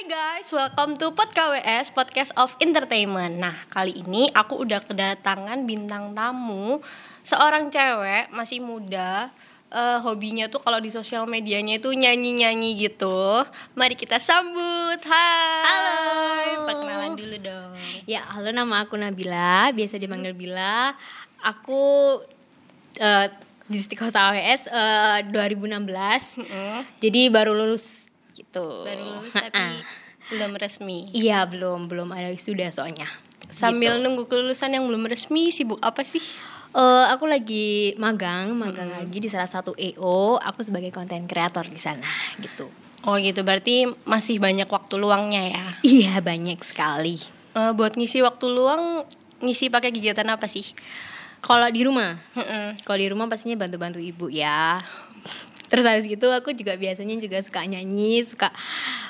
Hai guys, welcome to Pod KWS, Podcast of Entertainment. Nah, kali ini aku udah kedatangan bintang tamu, seorang cewek masih muda. eh, hobinya tuh kalau di sosial medianya itu nyanyi-nyanyi gitu. Mari kita sambut. Hai. Halo. Perkenalan dulu dong. Ya, halo nama aku Nabila, biasa dipanggil Bila. Aku eh, di Istiqomah AWS eh, 2016. Mm-mm. Jadi baru lulus gitu. Baru lulus Ha-ha. tapi belum resmi. Iya, belum belum ada wisuda soalnya. Sambil Gitu. nunggu kelulusan yang belum resmi, sibuk apa sih? Eh, aku lagi magang, magang Hmm. lagi di salah satu EO. Aku sebagai konten kreator di sana gitu. Oh gitu, berarti masih banyak waktu luangnya ya? Iya, banyak sekali. Eh, buat ngisi waktu luang, ngisi pakai kegiatan apa sih? Kalau di rumah, Mm-mm. Kalau di rumah pastinya bantu-bantu ibu ya. Terus habis gitu aku juga biasanya juga suka nyanyi, suka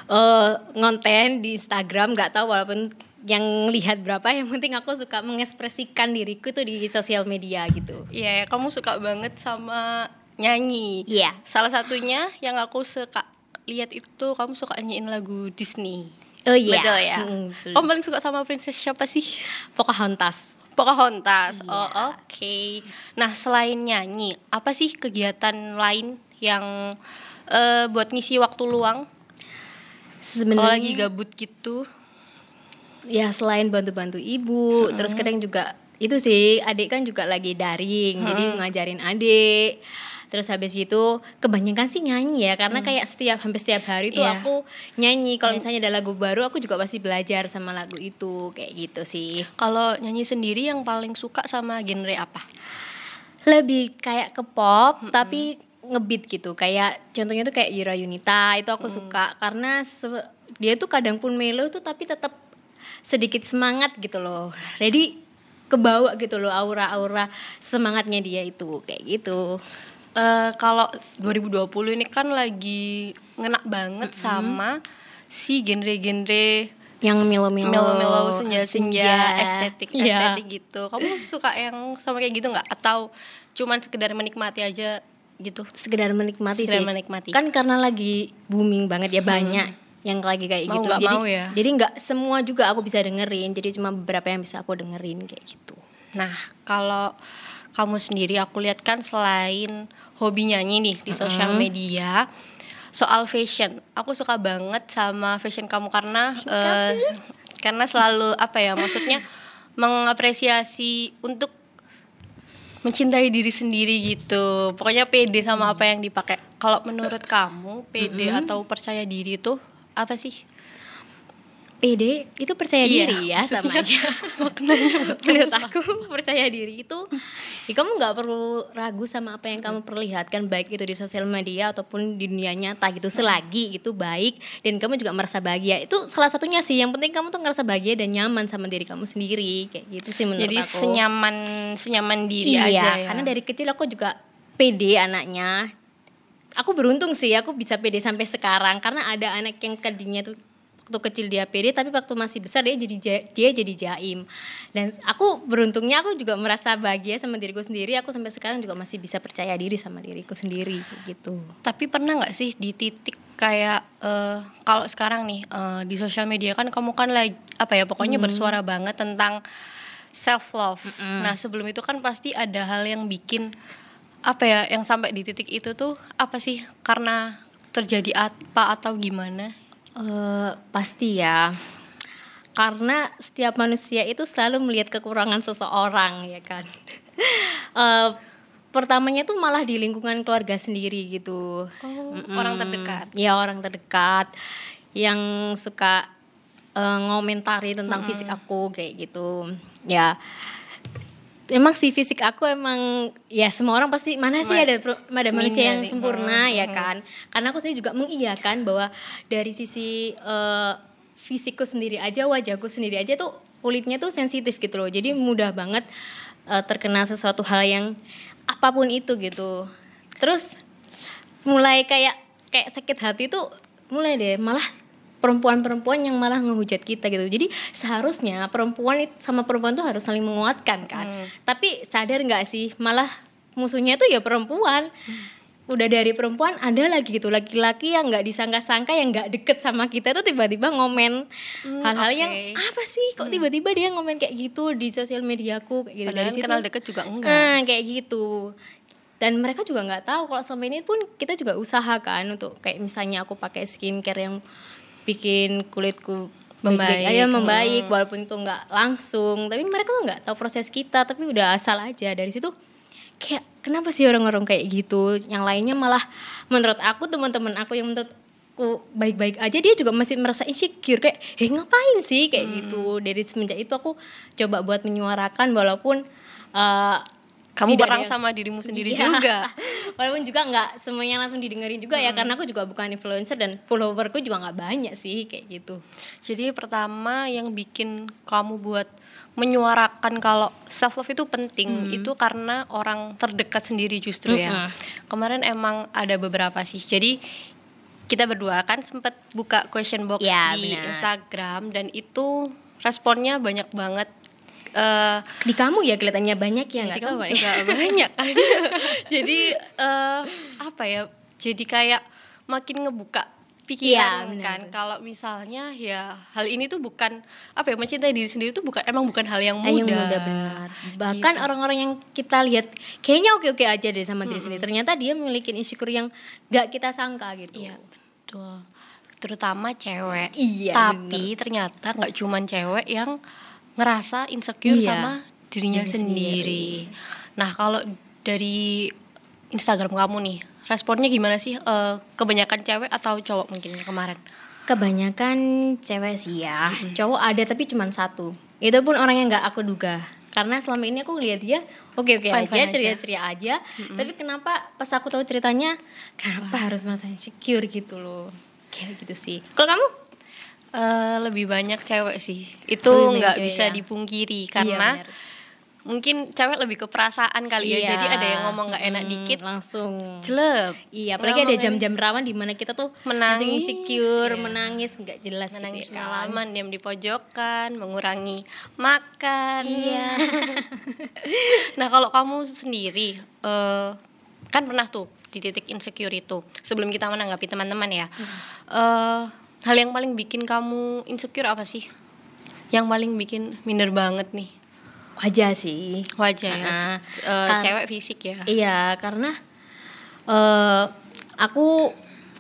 eh, ngonten di Instagram, nggak tahu walaupun yang lihat berapa, yang penting aku suka mengekspresikan diriku tuh di sosial media gitu. Iya, ya, kamu suka banget sama nyanyi. Iya. Salah satunya yang aku suka lihat itu kamu suka nyanyiin lagu Disney. Oh iya. Betul ya. Mm, betul. Kamu paling suka sama princess siapa sih? Pocahontas. Pocahontas. Oh, Iya. oke. Nah, selain nyanyi, apa sih kegiatan lain yang eh, buat ngisi waktu luang? Kalau lagi Sebenarnya gabut gitu. ya selain bantu-bantu ibu, terus kadang juga itu sih adik kan juga lagi daring, jadi ngajarin adik. Terus habis gitu kebanyakan sih nyanyi ya karena kayak setiap hampir setiap hari tuh Iya. aku nyanyi. Kalau misalnya ada lagu baru aku juga pasti belajar sama lagu itu kayak gitu sih. Kalau nyanyi sendiri yang paling suka sama genre apa? Lebih kayak ke pop tapi ngebeat gitu. Kayak contohnya tuh kayak Yura Yunita itu aku suka karena se- dia tuh kadang pun melo tuh tapi tetap sedikit semangat gitu loh. Ready kebawa gitu loh aura-aura semangatnya dia itu kayak gitu. Eh, kalau 2020 ini kan lagi ngena banget sama si genre-genre Yang melo-melo, melo-melo senja-senja senja. estetik Iya. estetik gitu. Kamu suka yang sama kayak gitu nggak? Atau cuman sekedar menikmati aja gitu? Sekedar menikmati Sekedar sih. menikmati. Kan karena lagi booming banget ya banyak yang lagi kayak Mau gitu. nggak jadi mau ya? jadi nggak semua juga aku bisa dengerin. Jadi cuma beberapa yang bisa aku dengerin kayak gitu. Nah, kalau kamu sendiri aku lihat kan selain hobi nyanyi nih di sosial media, soal fashion, aku suka banget sama fashion kamu karena eh, karena selalu apa ya, maksudnya mengapresiasi untuk mencintai diri sendiri gitu. Pokoknya pede sama apa yang dipakai. Kalau menurut kamu, pede atau percaya diri itu apa sih? PD itu percaya Iya, diri ya sama aja. Menurut aku percaya diri itu ya kamu nggak perlu ragu sama apa yang kamu perlihatkan baik itu di sosial media ataupun di dunia nyata gitu selagi itu baik dan kamu juga merasa bahagia itu salah satunya sih yang penting kamu tuh ngerasa bahagia dan nyaman sama diri kamu sendiri kayak gitu sih menurut Jadi aku. senyaman senyaman diri iya, aja ya. karena dari kecil aku juga pede anaknya. Aku beruntung sih aku bisa pede sampai sekarang karena ada anak yang tadinya tuh waktu kecil dia pede tapi waktu masih besar dia jadi ja- dia jadi jaim. Dan aku beruntungnya aku juga merasa bahagia sama diriku sendiri. Aku sampai sekarang juga masih bisa percaya diri sama diriku sendiri gitu. Tapi pernah nggak sih di titik kayak eh, kalau sekarang nih eh, di sosial media kan kamu kan lagi apa ya pokoknya bersuara banget tentang self love. Nah sebelum itu kan pasti ada hal yang bikin apa ya yang sampai di titik itu tuh apa sih karena terjadi apa atau gimana? Eh, pasti ya. Karena setiap manusia itu selalu melihat kekurangan seseorang ya kan? Eh, pertamanya tuh malah di lingkungan keluarga sendiri gitu. Mm-mm. orang terdekat. ya orang terdekat yang suka eh, ngomentari tentang fisik aku kayak gitu. Ya emang sih fisik aku emang ya semua orang pasti mana sih ada ada manusia yang sempurna Hmm, ya hmm. kan? Karena aku sendiri juga mengiyakan bahwa dari sisi eh, fisikku sendiri aja wajahku sendiri aja tuh kulitnya tuh sensitif gitu loh. Jadi mudah banget eh, terkena sesuatu hal yang apa pun itu gitu. Terus mulai kayak kayak sakit hati tuh mulai deh. Malah perempuan-perempuan yang malah ngehujat kita gitu. Jadi seharusnya perempuan sama perempuan tuh harus saling menguatkan kan. Hmm. Tapi sadar nggak sih malah musuhnya tuh ya perempuan. udah dari perempuan ada lagi gitu laki-laki yang nggak disangka-sangka yang nggak deket sama kita tuh tiba-tiba ngomen Hmm, hal-hal yang oke. apa sih kok tiba-tiba dia ngomen kayak gitu di sosial mediaku kayak gitu Padahal dari situ kenal deket juga enggak. Nah, kayak gitu. Dan mereka juga nggak tahu kalau selama ini pun kita juga usahakan untuk kayak misalnya aku pakai skincare yang bikin kulitku Membaik. aja membaik walaupun itu nggak langsung. Tapi mereka tuh nggak tahu proses kita tapi udah asal aja. Dari situ kayak kenapa sih orang-orang kayak gitu? Yang lainnya malah menurut aku teman-teman aku yang menurutku baik-baik aja dia juga masih merasa insecure. Kayak eh ngapain sih? Kayak Hmm. gitu. Dari semenjak itu aku coba buat menyuarakan walaupun eh, Kamu tidak perang sama dirimu sendiri Iya. juga. walaupun juga nggak semuanya langsung didengerin juga Hmm. ya karena aku juga bukan influencer dan followerku juga nggak banyak sih kayak gitu Jadi pertama yang bikin kamu buat menyuarakan kalau self love itu penting itu karena orang terdekat sendiri justru ya. Mm-mm. Kemarin emang ada beberapa sih. Jadi kita berdua kan sempat buka question box Ya, di benar. Instagram dan itu responnya banyak banget. Eh di kamu ya kelihatannya banyak ya nggak Jadi tahu kamu ya juga banyak kan. jadi eh apa ya? Jadi kayak makin ngebuka pikiran Iya, benar. kan. Kalau misalnya ya hal ini tuh bukan apa ya mencintai diri sendiri tuh bukan emang bukan hal yang Ah, mudah. yang muda benar. Bahkan Gitu. orang-orang yang kita lihat kayaknya oke-oke aja deh sama diri sendiri. Ternyata dia memiliki insecure yang gak kita sangka gitu. Iya, betul. Terutama cewek. Iya, Tapi ternyata nggak cuman cewek yang ngerasa insecure Iya, sama dirinya diri sendiri. Nah, kalau dari Instagram kamu nih, responnya gimana sih? Eh, kebanyakan cewek atau cowok mungkin kemarin? Kebanyakan cewek sih ya. Cowok ada tapi cuma satu. Itu pun orang yang nggak aku duga. Karena selama ini aku lihat dia oke-oke Fine-fine aja, aja. ceria-ceria aja. Tapi kenapa pas aku tahu ceritanya, kenapa harus merasa insecure gitu loh. Kayak gitu sih. Kalau kamu? Eh, lebih banyak cewek sih. Itu nggak bisa ya. dipungkiri Iya, karena benar. mungkin cewek lebih ke perasaan kali ya. Iya. Jadi ada yang ngomong nggak enak Mm, dikit, langsung jelek. Iya, apalagi ada jam-jam rawan di mana kita tuh Menangis, insecure, iya. menangis nggak jelas menangis gitu ya kan. pengalaman diam di pojokan mengurangi makan Iya. nah kalau kamu sendiri eh, kan pernah tuh di titik insecure itu sebelum kita menanggapi teman-teman ya eh, hal yang paling bikin kamu insecure apa sih yang paling bikin minder banget nih Wajah sih. wajah ya kan- cewek fisik ya Iya, karena eh aku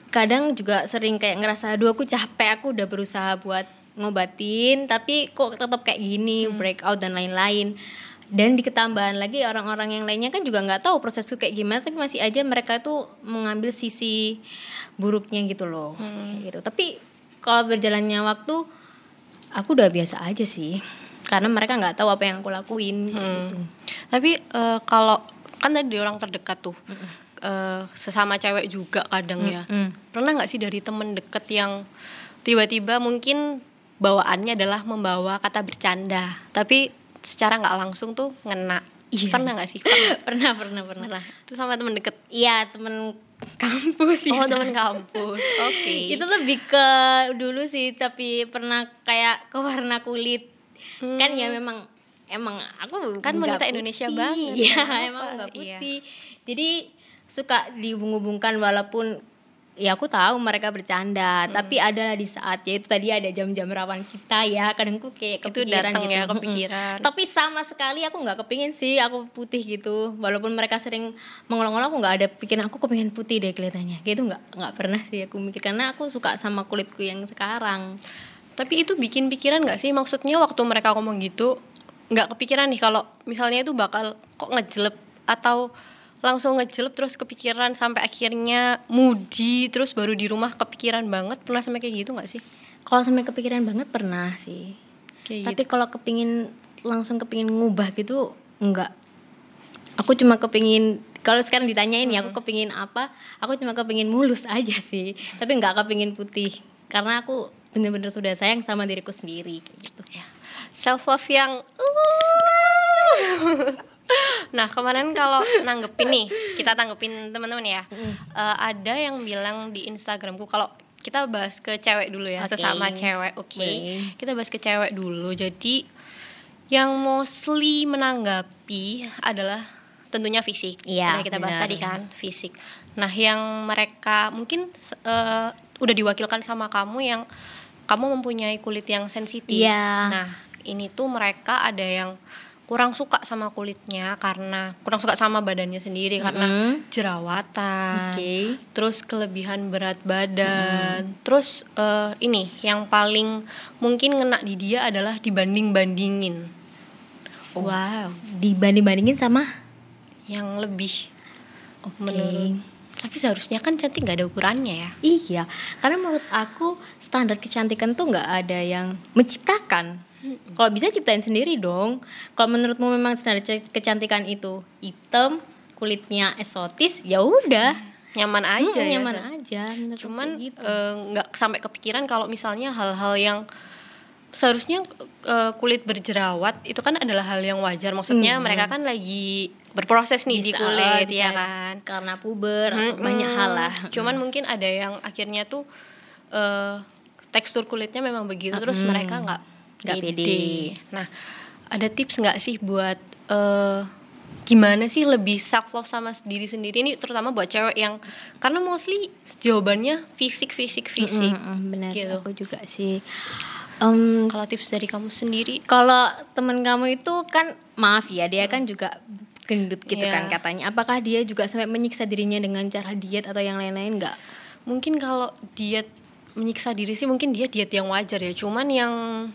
kadang juga sering kayak ngerasa aduh aku capek, aku udah berusaha buat ngobatin tapi kok tetap kayak gini, breakout dan lain-lain. Dan di ketambahan lagi orang-orang yang lainnya kan juga nggak tahu prosesku kayak gimana tapi masih aja mereka tuh mengambil sisi buruknya gitu loh. Kayak gitu. Tapi kalau berjalannya waktu aku udah biasa aja sih. Karena mereka nggak tahu apa yang aku lakuin. Hmm. gitu. Tapi eh, kalau kan tadi orang terdekat tuh eh, sesama cewek juga kadang ya. Mm. Pernah nggak sih dari temen deket yang tiba-tiba mungkin bawaannya adalah membawa kata bercanda, tapi secara nggak langsung tuh ngena. Iya. Pernah nggak sih? Pernah. pernah pernah pernah. Itu sama temen deket. iya temen kampus ya Oh temen kampus. Oke. itu lebih ke dulu sih tapi pernah kayak ke warna kulit kan ya memang emang aku Kan wanita Indonesia banget, iya emang nggak Iya. putih jadi suka dihubung-hubungkan walaupun ya aku tahu mereka bercanda Hmm. tapi adalah di saat ya itu tadi ada jam-jam rawan kita ya kadang aku kayak Itu kepikiran datang gitu ya, Mm-mm. kepikiran. tapi sama sekali aku nggak kepingin sih aku putih gitu walaupun mereka sering mengolong-olong aku nggak ada pikiran aku kepengen putih deh kelihatannya gitu nggak nggak pernah sih aku mikir karena aku suka sama kulitku yang sekarang Tapi itu bikin pikiran nggak sih? Maksudnya waktu mereka ngomong gitu nggak kepikiran nih kalau misalnya itu bakal kok ngejelep atau langsung ngejelep terus kepikiran sampai akhirnya moody terus baru di rumah kepikiran banget. Pernah sampai kayak gitu nggak sih? kalau sampai kepikiran banget pernah sih. Kayak tapi kalau kepingin langsung kepingin ngubah gitu enggak aku cuma kepingin kalau sekarang ditanyain ya aku kepingin apa? Aku cuma kepingin mulus aja sih. Tapi nggak kepingin putih. Karena aku bener-bener sudah sayang sama diriku sendiri kayak gitu. Ya. Self love yang nah kemarin kalau nanggepin nih kita tanggepin teman-teman ya Eh, ada yang bilang di Instagramku kalau kita bahas ke cewek dulu ya Oke. sesama cewek oke Boleh. kita bahas ke cewek dulu jadi yang mostly menanggapi adalah tentunya fisik Iya, Udah kita bahas benar. tadi kan fisik Nah, yang mereka mungkin uh, udah diwakilkan sama kamu yang kamu mempunyai kulit yang sensitif. Iya. Nah, ini tuh mereka ada yang kurang suka sama kulitnya karena kurang suka sama badannya sendiri karena Mm-mm. jerawatan. Oke. Terus kelebihan berat badan. Terus eh, ini yang paling mungkin ngena di dia adalah dibanding-bandingin. Oh. Wow, Dibanding-bandingin sama yang lebih Oke. menurut tapi seharusnya kan cantik nggak ada ukurannya ya. Iya, karena menurut aku standar kecantikan tuh nggak ada yang menciptakan. Kalau bisa ciptain sendiri dong. Kalau menurutmu memang standar kecantikan itu hitam, kulitnya eksotis, ya udah. Nyaman aja Mm, ya. nyaman aja Cuman gitu. eh, nggak sampai kepikiran kalau misalnya hal-hal yang seharusnya eh, kulit berjerawat itu kan adalah hal yang wajar. Maksudnya Mhm. mereka kan lagi berproses nih di Bisa, kulit bisa ya kan. karena puber atau Mm-mm. banyak hal lah. Cuman mungkin ada yang akhirnya tuh eh, tekstur kulitnya memang begitu terus mereka nggak Nggak pede. Nah, ada tips nggak sih buat eh, gimana sih lebih self love sama diri sendiri ini terutama buat cewek yang karena mostly jawabannya fisik fisik fisik. Mm-mm, benar, gitu. aku juga sih. Em, Kalau tips dari kamu sendiri Kalau temen kamu itu kan maaf ya dia kan juga gendut gitu Iya. kan katanya. Apakah dia juga sampai menyiksa dirinya dengan cara diet atau yang lain-lain nggak? mungkin kalau diet menyiksa diri sih mungkin dia diet yang wajar ya cuman yang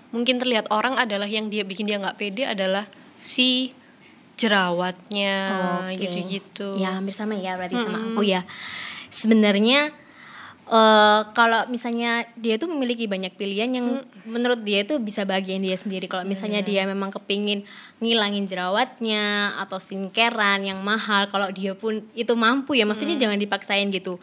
mungkin terlihat orang adalah yang dia bikin dia nggak pede adalah si jerawatnya Oke. gitu-gitu Ya hampir sama ya berarti sama aku ya. Sebenarnya eh kalau misalnya dia tuh memiliki banyak pilihan yang menurut dia itu bisa bagian dia sendiri. Kalau misalnya dia memang kepingin ngilangin jerawatnya atau skincarean yang mahal, kalau dia pun itu mampu ya, maksudnya jangan dipaksain gitu.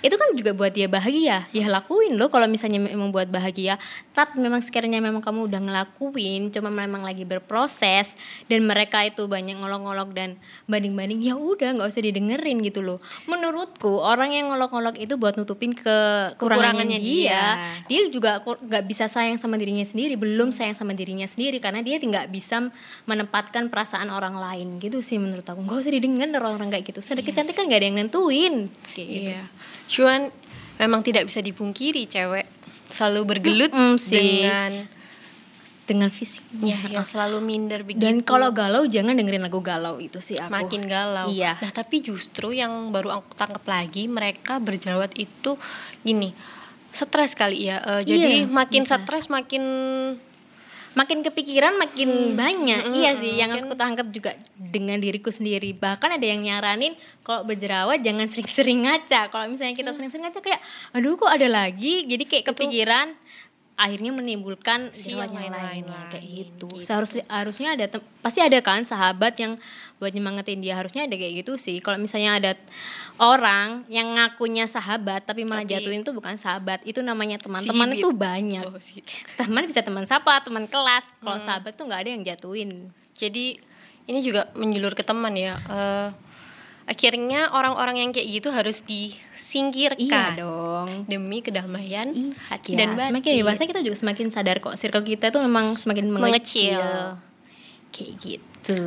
Itu kan juga buat dia bahagia, ya lakuin loh kalau misalnya memang buat bahagia. Tapi memang sekiranya memang kamu udah ngelakuin, cuma memang lagi berproses dan mereka itu banyak ngolok-ngolok dan banding-banding, ya udah nggak usah didengerin gitu loh. Menurutku orang yang ngolok-ngolok itu buat nutupin ke kekurangannya dia. dia. Dia juga nggak bisa sayang sama dirinya sendiri, belum sayang sama dirinya sendiri karena dia nggak bisa menempatkan perasaan orang lain gitu sih menurut aku. Nggak usah didengar orang-orang kayak gitu. Sadar kecantikan nggak ada yang nentuin kayak gitu. iya cuman memang tidak bisa dipungkiri cewek selalu bergelut Mm-mm sih. dengan Dengan fisiknya. ya yang selalu minder begitu Dan kalau galau jangan dengerin lagu galau itu sih aku. makin galau. Iya. Nah, tapi justru yang baru aku tangkap lagi, mereka berjerawat itu gini, stres kali ya. Eh, jadi Iya, makin bisa. stres makin makin kepikiran makin banyak. Hmm, iya hmm, sih yang aku tangkap juga dengan diriku sendiri. Bahkan ada yang nyaranin kalau berjerawat jangan sering-sering ngaca. Kalau misalnya kita sering-sering ngaca kayak aduh kok ada lagi? Jadi kayak kepikiran akhirnya menimbulkan Si yang yang lain-lain lainnya kayak lain, gitu. gitu. Seharusnya harusnya ada pasti ada kan sahabat yang buat nyemangetin dia harusnya ada kayak gitu sih. Kalau misalnya ada orang yang ngakunya sahabat tapi malah Tapi- jatuhin tuh bukan sahabat, itu namanya teman-teman itu banyak Oh, si- teman bisa teman sapa teman kelas Hmm. kalau sahabat tuh nggak ada yang jatuhin Jadi ini juga menjulur ke teman ya. Eh, akhirnya orang-orang yang kayak gitu harus disingkirkan iya dong demi kedamaian Ih, hati ya, dan batin. semakin dewasa kita juga semakin sadar kok circle kita tuh memang semakin mengecil, Mengecil. kayak gitu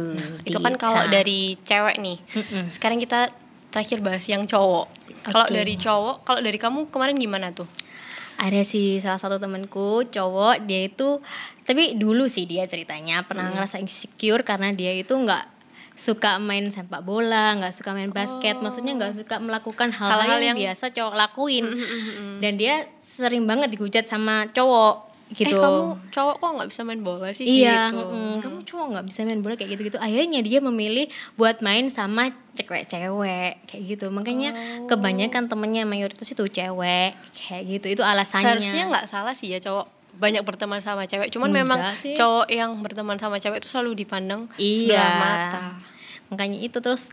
Itu kan kalau dari cewek nih. Mm-mm. Sekarang kita terakhir bahas yang cowok. Kalau Oke. dari cowok, kalau dari kamu kemarin gimana tuh? ada sih salah satu temanku cowok dia itu tapi dulu sih dia ceritanya pernah Hmm. ngerasa insecure karena dia itu nggak suka main sepak bola nggak suka main basket maksudnya nggak suka melakukan hal-hal Oh. Yang, yang- biasa cowok lakuin dan dia sering banget dihujat sama cowok gitu Eh kamu cowok kok nggak bisa main bola sih Iya, gitu. mm-mm. kamu cowok nggak bisa main bola kayak gitu-gitu. Akhirnya dia memilih buat main sama cewek-cewek kayak gitu. Makanya Oh. kebanyakan temennya mayoritas itu cewek kayak gitu. Itu alasannya. Seharusnya nggak salah sih ya cowok banyak berteman sama cewek. Cuman Enggak memang sih. cowok yang berteman sama cewek itu selalu dipandang Iya. sebelah mata. Makanya itu terus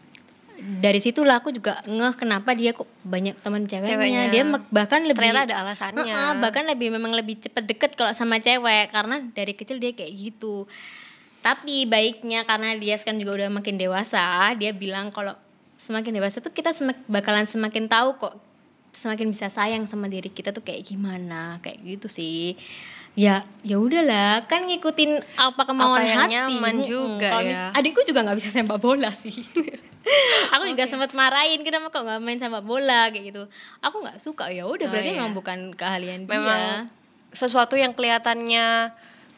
dari situlah aku juga ngeh kenapa dia kok banyak teman ceweknya. Ceweknya. Dia bahkan lebih Ternyata ada alasannya. Heeh, bahkan lebih memang lebih cepet deket kalau sama cewek karena dari kecil dia kayak gitu. Tapi baiknya karena dia sekarang juga udah makin dewasa, dia bilang kalau semakin dewasa tuh kita semak- bakalan semakin tahu kok semakin bisa sayang sama diri kita tuh kayak gimana, kayak gitu sih. Ya, ya udahlah, kan ngikutin apa kemauan Apa yang hati. nyaman juga Kalau ya. adikku juga nggak bisa sepak bola sih. aku juga sempat marahin kenapa kok nggak main sepak bola kayak gitu aku nggak suka ya udah Oh, berarti iya. memang bukan keahlian Memang dia sesuatu yang kelihatannya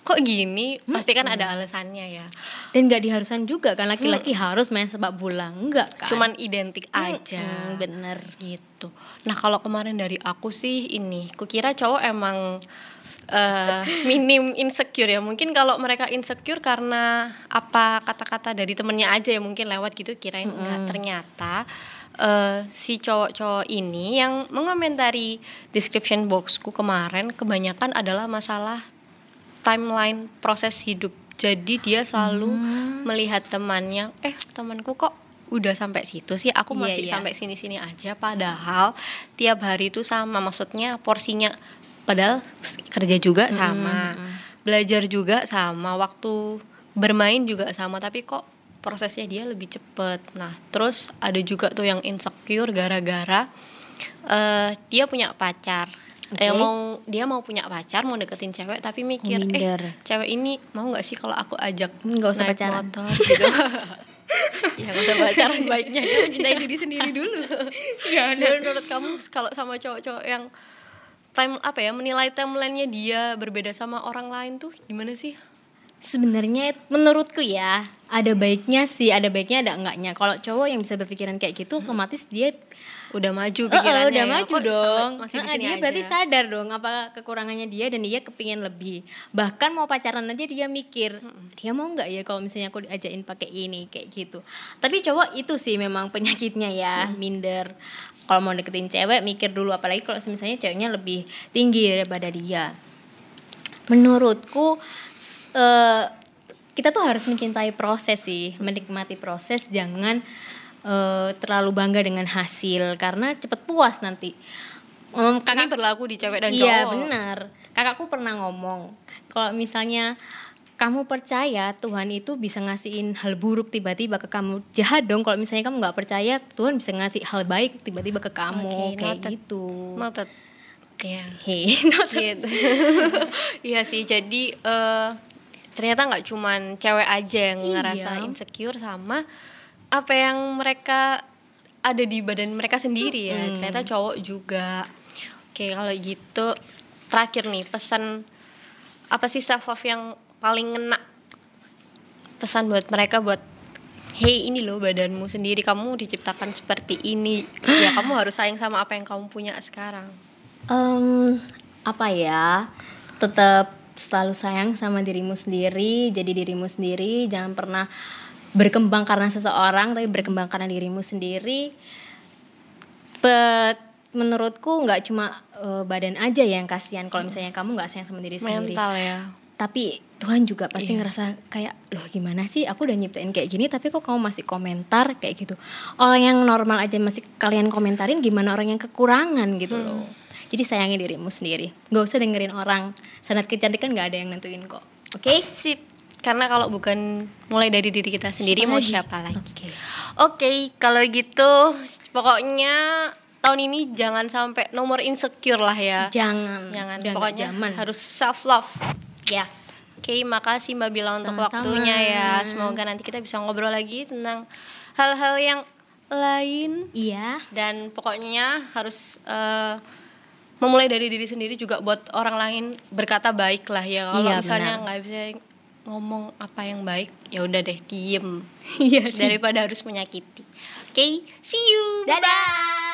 kok gini, pasti kan ada alasannya ya. dan nggak diharuskan juga kan laki-laki harus main sepak bola enggak kan Cuman identik aja. Hmm, bener gitu. Nah kalau kemarin dari aku sih ini, kukira cowok emang eh, minim insecure ya. Mungkin kalau mereka insecure karena apa kata-kata dari temennya aja ya mungkin lewat gitu kirain enggak. Ternyata eh, si cowok-cowok ini yang mengomentari description boxku kemarin kebanyakan adalah masalah timeline proses hidup. Jadi dia selalu melihat temannya, eh temanku kok udah sampai situ sih, aku Iya, masih iya. sampai sini-sini aja. Padahal tiap hari itu sama, maksudnya porsinya, padahal kerja juga sama, belajar juga sama, waktu bermain juga sama, tapi kok prosesnya dia lebih cepet. Nah, terus ada juga tuh yang insecure gara-gara eh, dia punya pacar. Eh, Oke. mau dia mau punya pacar, mau deketin cewek, tapi mikir, eh cewek ini mau nggak sih kalau aku ajak Nggak usah naik pacaran. motor gitu? Ya nggak usah pacaran baiknya. Dia mencintai diri sendiri dulu. Iya, dan menurut kamu kalau sama cowok-cowok yang time apa ya menilai timelinenya dia berbeda sama orang lain tuh gimana sih? Sebenarnya menurutku ya ada baiknya sih, ada baiknya ada enggaknya. Kalau cowok yang bisa berpikiran kayak gitu, otomatis dia udah maju Eh, eh, pikirannya udah ya. maju Kok dong. masih sini dia aja? berarti sadar dong apa kekurangannya dia dan dia kepingin lebih. Bahkan mau pacaran aja dia mikir, dia mau nggak ya kalau misalnya aku diajain pakai ini kayak gitu. Tapi cowok itu sih memang penyakitnya ya, minder. Kalau mau deketin cewek mikir dulu apalagi kalau misalnya ceweknya lebih tinggi daripada dia. Menurutku eh, kita tuh harus mencintai proses sih, menikmati proses, jangan eh, terlalu bangga dengan hasil karena cepet puas nanti. Ini kakak berlaku di cewek dan cowok Iya benar. Kakakku pernah ngomong kalau misalnya kamu percaya Tuhan itu bisa ngasihin hal buruk tiba-tiba ke kamu jahat dong kalau misalnya kamu nggak percaya Tuhan bisa ngasih hal baik tiba-tiba ke kamu Oke, kayak noted. gitu. noted Iya. Hei, gitu. Iya sih, jadi eh, ternyata nggak cuman cewek aja yang Iya. ngerasa insecure sama apa yang mereka ada di badan mereka sendiri ya. Mm-mm. Ternyata cowok juga. Oke, kalau gitu terakhir nih pesan apa sih self love yang paling ngena pesan buat mereka buat hey ini loh badanmu sendiri kamu diciptakan seperti ini ya kamu harus sayang sama apa yang kamu punya sekarang Em, apa ya? Tetap selalu sayang sama dirimu sendiri, jadi dirimu sendiri, jangan pernah berkembang karena seseorang, tapi berkembang karena dirimu sendiri. But menurutku nggak cuma eh, badan aja yang kasihan kalau misalnya kamu nggak sayang sama diri sendiri. mental ya Tapi Tuhan juga pasti Iya. ngerasa kayak loh gimana sih aku udah nyiptain kayak gini tapi kok kamu masih komentar kayak gitu. Orang yang normal aja masih kalian komentarin gimana orang yang kekurangan gitu Hmm. loh. Jadi sayangi dirimu sendiri. Gak usah dengerin orang. Sanat kecantikan nggak ada yang nentuin kok. Oke? Sip. Karena kalau bukan mulai dari diri kita sendiri mau lagi? siapa lagi? Oke. Oke, kalau gitu pokoknya tahun ini jangan sampai nomor insecure lah ya. Jangan. Jangan Udah pokoknya zaman. harus self love. Yes. Oke, makasih Mbak Bila untuk Sama-sama. waktunya ya. Semoga nanti kita bisa ngobrol lagi tentang hal-hal yang lain Iya. dan pokoknya harus eh, memulai dari diri sendiri juga buat orang lain berkata baik lah ya. Kalau Iya, misalnya nggak bisa ngomong apa yang baik, ya udah deh diem Iya. daripada harus menyakiti. Oke, see you. Dadah.